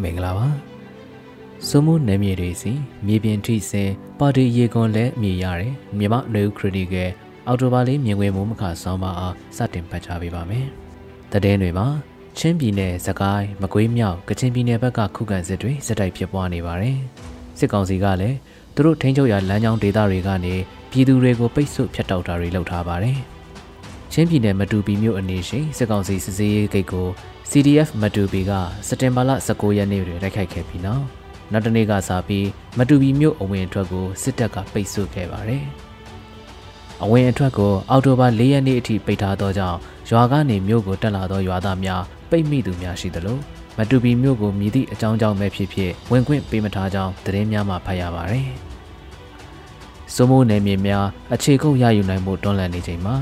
မင်္ဂလာပါစုံမှုနယ်မြေတွေစီမြေပြင်ထိစင်ပါတီရေကွန်လဲအမြည်ရတယ်မြန်မာနယူခရတီကအော်တိုဘာလေးမြင်ကွင်းမိုးမခဆောင်းပါအားစတင်ဖတ်ကြားပေးပါမယ်တည်င်းတွေမှာချင်းပြည်နယ်စကိုင်းမကွေးမြောက်ကချင်ပြည်နယ်ဘက်ကခုခံစစ်တွေစစ်တိုက်ဖြစ်ပွားနေပါတယ်စစ်ကောင်စီကလည်းသူတို့ထိန်းချုပ်ရာလမ်းကြောင်းဒေသတွေကနေပြည်သူတွေကိုပိတ်ဆို့ဖျက်တောက်တာတွေလုပ်ထားပါတယ် ချင်းပြည်နယ်မတူပီမြို့အနေရှိစစ်ကောင်စီစစ်စေးရေးဂိတ်ကို CDF မတူပီကစက်တင်ဘာလ19ရက်နေ့တွင်တိုက်ခိုက်ခဲ့ပြီးနောက်နောက်တနေ့ကစပြီးမတူပီမြို့အဝင်အထွက်ကိုစစ်တပ်ကပိတ်ဆို့ခဲ့ပါတယ်။အဝင်အထွက်ကိုအောက်တိုဘာ၄ရက်နေ့အထိပိတ်ထားသောကြောင့်ရွာကနေမြို့ကိုတက်လာသောရွာသားများပိတ်မိသူများရှိသလိုမတူပီမြို့ကိုမြည်သည့်အကြောင်းကြောင့်ပဲဖြစ်ဖြစ်ဝင်ခွင့်ပေးမထားကြောင်းသတင်းများမှဖတ်ရပါတယ်။စိုးမိုးနယ်မြေများအခြေကုပ်ရယူနိုင်မှုတွန်းလှန်နေချိန်မှာ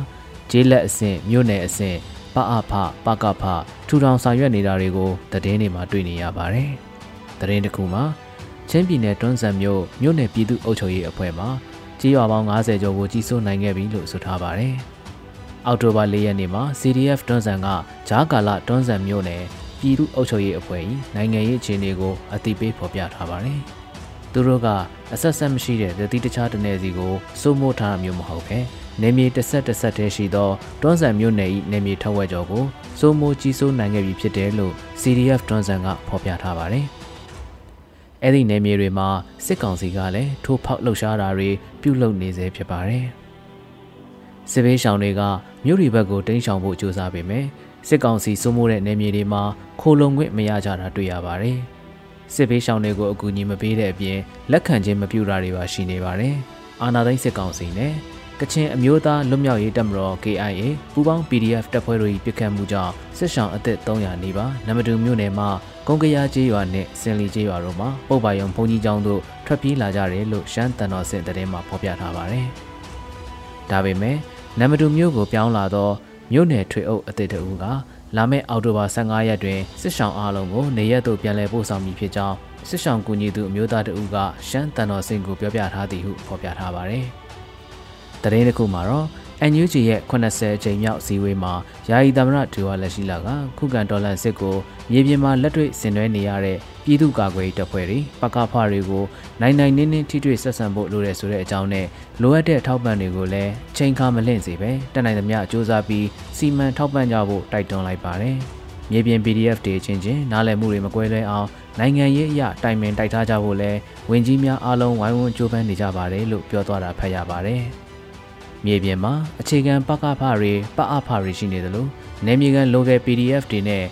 ကျေးလက်အဆင့်မြို့နယ်အဆင့်ပအဖပကဖထူထောင်ဆောင်ရွက်နေတာတွေကိုသတင်းတွေမှာတွေ့နေရပါတယ်။သတင်းတစ်ခုမှာချင်းပြည်နယ်တွန်းဆန်မြို့မြို့နယ်ပြည်သူ့အုပ်ချုပ်ရေးအဖွဲ့မှကြေးရွာပေါင်း90ကျော်ကိုကြီးစိုးနိုင်ခဲ့ပြီလို့ဆိုထားပါတယ်။အောက်တိုဘာ၄ရက်နေ့မှာ CDF တွန်းဆန်ကဂျားကာလာတွန်းဆန်မြို့နယ်ပြည်သူ့အုပ်ချုပ်ရေးအဖွဲ့၏နိုင်ငံရေးအခြေအနေကိုအသိပေးဖော်ပြထားပါတယ်။ သူတို့ကအဆက်ဆက်မရှိတဲ့တတိတခြားတနယ်စီကိုစိုးမိုးထားတာမျိုးမဟုတ်ပဲ။နေမြေတစ်ဆက်တစ်ဆက်တည်းရှိသောတွန်းဆန်မြို့နယ်၏နေမြေထက်ဝက်ကျော်ကိုစိုးမိုးကြီးစိုးနိုင်ခဲ့ပြီဖြစ်တယ်လို့ CDF တွန်းဆန်ကဖော်ပြထားပါတယ်။အဲ့ဒီနေမြေတွေမှာစစ်ကောင်စီကလည်းထိုးဖောက်လှုပ်ရှားတာတွေပြုလုပ်နေစေဖြစ်ပါတယ်။စစ်ဘေးရှောင်တွေကမြို့တွေဘက်ကိုတင်းရှောင်ဖို့ကြိုးစားပေမဲ့စစ်ကောင်စီစိုးမိုးတဲ့နေမြေတွေမှာခိုလုံခွင့်မရကြတာတွေ့ရပါတယ်။ စစ်ဘေးရှောင်တွေကိုအကူအညီမပေးတဲ့အပြင်လက်ခံခြင်းမပြုတာတွေပါရှိနေပါတယ်။အာဏာသိမ်းစစ်ကောင်စီနဲ့ကချင်အမျိုးသားလွတ်မြောက်ရေးတပ်မတော် KIA ပူးပေါင်း PDF တပ်ဖွဲ့တို့၏ပြစ်ခတ်မှုကြောင့်စစ်ဆောင်အသက်300နီးပါးနမတူမြို့နယ်မှာကုန်းကရာကျေးရွာနဲ့စင်လီကျေးရွာတို့မှာပုတ်ပါယုံဘုံကြီးကျောင်းတို့ထွက်ပြေးလာကြတယ်လို့ရှမ်းတန်တော်စင်တရင်မှာဖော်ပြထားပါတယ်။ဒါပေမဲ့နမတူမြို့ကိုပြောင်းလာသောမြို့နယ်ထွေအုပ်အသစ်တအူက လာမယ့်အောက်တိုဘာ15ရက်တွင်စစ်ဆောင်အားလုံးကိုနေရက်သို့ပြန်လည်ပို့ဆောင်မည်ဖြစ်ကြောင်းစစ်ဆောင်ကူညီသူအမျိုးသားတအူကရှမ်းတန်တော်စင်ကိုပြောပြထားသည်ဟုဖော်ပြထားပါတယ်။တရင်တစ်ခုမှာတော့ NUG ရဲ့80အကြိမ်မြောက်စည်းဝေးမှာယာယီသမရဒူဝါလက်ရှိလာကခုခံတော်လှန်စစ်ကိုမြေပြင်မှာလက်တွေ့ဆင်နွှဲနေရတဲ့ ပြည်သူ့ကာကွယ်ရေးတပ်ဖွဲ့တွေပကဖတွေကိုနိုင်နိုင်နင်းနင်းထိတွေ့ဆက်ဆံဖို့လိုတယ်ဆိုတဲ့အကြောင်းနဲ့လိုအပ်တဲ့ထောက်ပံ့တွေကိုလည်းချိန်ခါမလင့်စေပဲတက်နိုင်သမျှစ조사ပြီးစီမံထောက်ပံ့ကြဖို့တိုက်တွန်းလိုက်ပါတယ်။မြေပြင် PDF တွေချင်းချင်းနားလည်မှုတွေမကွဲလွဲအောင်နိုင်ငံရေးအရတိုင်ပင်တိုက်ထားကြဖို့လဲဝင်ကြီးများအားလုံးဝိုင်းဝန်းကြိုးပမ်းနေကြပါတယ်လို့ပြောသွားတာဖတ်ရပါတယ်။မြေပြင်မှာအခြေခံပကဖတွေပအဖတွေရှိနေတယ်လို့နေမြေကန် local PDF တွေနဲ့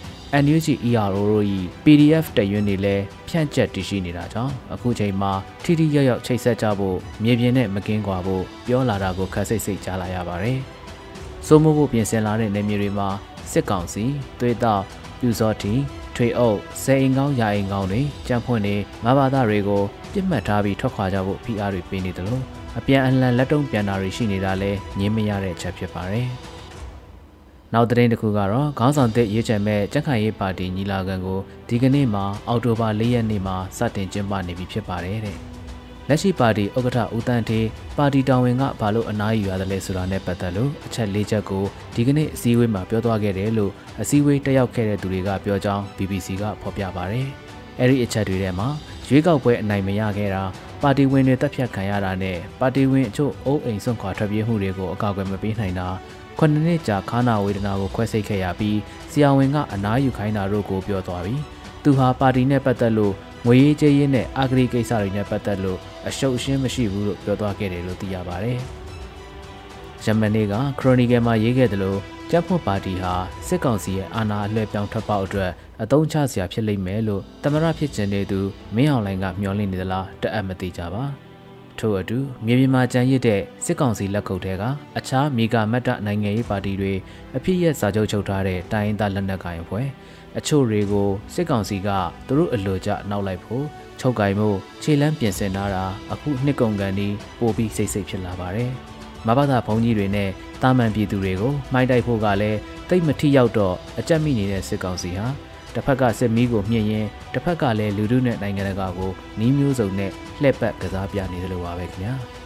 NUG ERO တို့ဤ PDF တရွင်းတွေလည်းဖြန့်ကျက်တည်ရှိနေတာကြောင့်အခုချိန်မှာထိထိရောက်ရောက်ချိတ်ဆက်ကြဖို့မြေပြင်နဲ့မကင်းကွာဖို့ပြောလာတာကိုခက်စိတ်စိတ်ကြားလာရပါတယ်။စိုးမိုးဖို့ပြင်ဆင်လာတဲ့နေမြေတွေမှာစစ်ကောင်စီသွေးတောက်ပြူစောတီထွေအုပ်စေအိမ်ကောင်းရာအိမ်ကောင်းတွေကြံဖွင့်နေငါးဘာသားတွေကိုပြစ်မှတ်ထားပြီးထွက်ခွာကြဖို့ဖိအားတွေပေးနေတယ်လို့အပြန်အလှန်လက်တုံးပြန်တာတွေရှိနေတာလဲငင်းမရတဲ့အချက်ဖြစ်ပါတယ်။ နောက်သတင်းတစ်ခုကတော့ခေါင်းဆောင်သစ်ရေးချယ်မဲ့ကြက်ခိုင်ရေးပါတီညီလာခံကိုဒီကနေ့မှာအောက်တိုဘာ၄ရက်နေ့မှာစတင်ကျင်းပနေပြီဖြစ်ပါတယ်တဲ့။လက်ရှိပါတီဥက္ကဋ္ဌဦးတန်းထေးပါတီတာဝန်ကဘာလို့အနားယူရတယ်လဲဆိုတာနဲ့ပတ်သက်လို့အချက်၄ချက်ကိုဒီကနေ့အစည်းအဝေးမှာပြောသွားခဲ့တယ်လို့အစည်းအဝေးတက်ရောက်ခဲ့တဲ့သူတွေကပြောကြောင်း BBC ကဖော်ပြပါတယ်။အဲဒီအချက်တွေထဲမှာရွေးကောက်ပွဲအနိုင်မရခဲ့တာပါတီဝင်တွေတပ်ဖြတ်ခံရတာနဲ့ပါတီဝင်အချို့အုပ်အိမ်ဆုံးခွာထွက်ပြေးမှုတွေကိုအကောက်ကွယ်မပေးနိုင်တာ ခုနှစ်နှစ်ကြာခါနာဝေဒနာကိုခွဲစိတ်ခဲ့ရပြီးဆီယာဝင်ကအနားယူခိုင်းတာတို့ကိုပြောသွားပြီးသူဟာပါတီနဲ့ပတ်သက်လို့ငွေရေးကြေးရေးနဲ့အာဂရီကိစ္စတွေနဲ့ပတ်သက်လို့အရှုပ်အရှင်းမရှိဘူးလို့ပြောသွားခဲ့တယ်လို့သိရပါတယ်။ယမန်နေ့ကခရိုနီကယ်မှာရေးခဲ့တယ်လို့ကြက်ဖွတ်ပါတီဟာစစ်ကောင်စီရဲ့အာဏာအလှည့်ပြောင်းထွက်ပေါက်အတွက်အသုံးချစရာဖြစ်လိမ့်မယ်လို့တမရဖြစ်ကျင်တဲ့သူမင်းအောင်လှိုင်ကမျှော်လင့်နေသလားတအပ်မသိကြပါ ထို့အတူမြေပြင်မှာကြံရစ်တဲ့စစ်ကောင်စီလက်ခုပ်ထဲကအခြားမီဂါမတ်တနိုင်ငံရေးပါတီတွေအဖြစ်ရက်စာချုပ်ချုပ်ထားတဲ့တိုင်းရင်းသားလက်နက်ကိုင်အဖွဲ့အချို့တွေကိုစစ်ကောင်စီကသူတို့အလိုကျနောက်လိုက်ဖို့ချုပ်ကင်မှုခြေလမ်းပြင်ဆင်ထားတာအခုနှစ်ကုန်ကန်ဒီပိုပြီးစိတ်စိတ်ဖြစ်လာပါတယ်မဘာသာဘုံကြီးတွေနဲ့တာမန်ပြည်သူတွေကိုမှိုင်းတိုက်ဖို့ကလည်းတိတ်မထိရောက်တော့အကြက်မိနေတဲ့စစ်ကောင်စီဟာ တစ်ဖက်ကစစ်မီးကိုမြင့်ရင်တစ်ဖက်ကလည်းလူထုနဲ့နိုင်ငံတကာကိုနီးမျိုးစုံနဲ့လှည့်ပတ်ကစားပြနေတယ်လို့ပါပဲခင်ဗျာ။